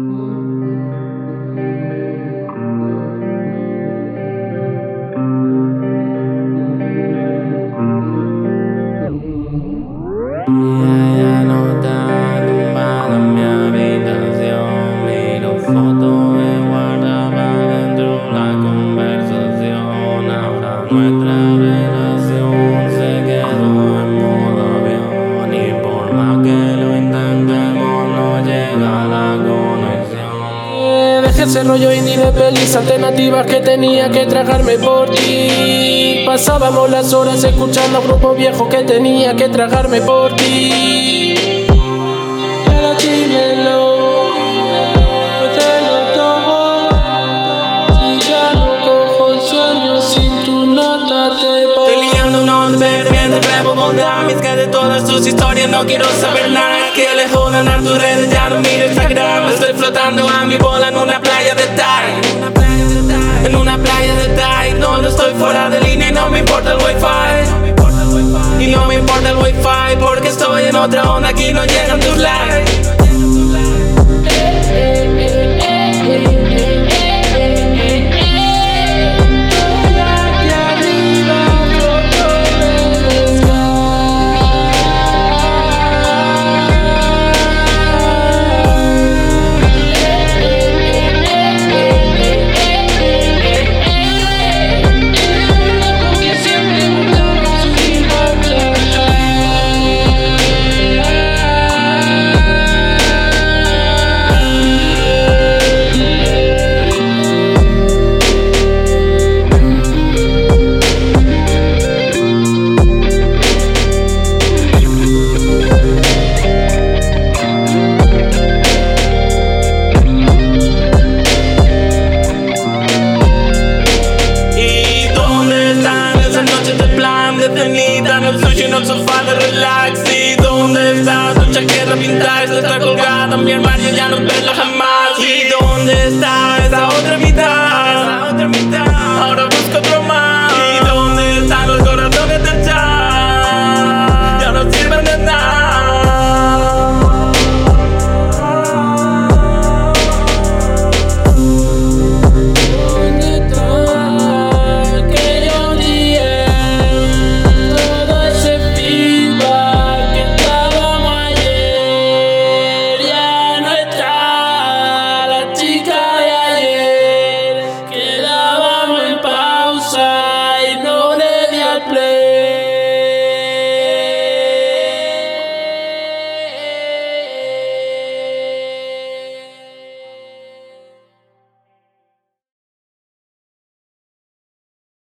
Mm-hmm. Alternativas que tenía que tragarme por ti. Pasábamos las horas escuchando a grupo viejo que tenía que tragarme por ti. Pero dímelo, que de todas tus historias no quiero saber nada Que le jodan a tus redes, ya no miro Instagram Estoy flotando a mi bola en una playa de Thai. En una playa de Thai No, estoy fuera de línea y no me importa el wifi. Y no me importa el wifi Porque estoy en otra onda, aquí no llegan tus likes sofá de relax ¿Y dónde está tu chaqueta pintada? está colgada mi armario, ya no verla jamás ¿Y dónde está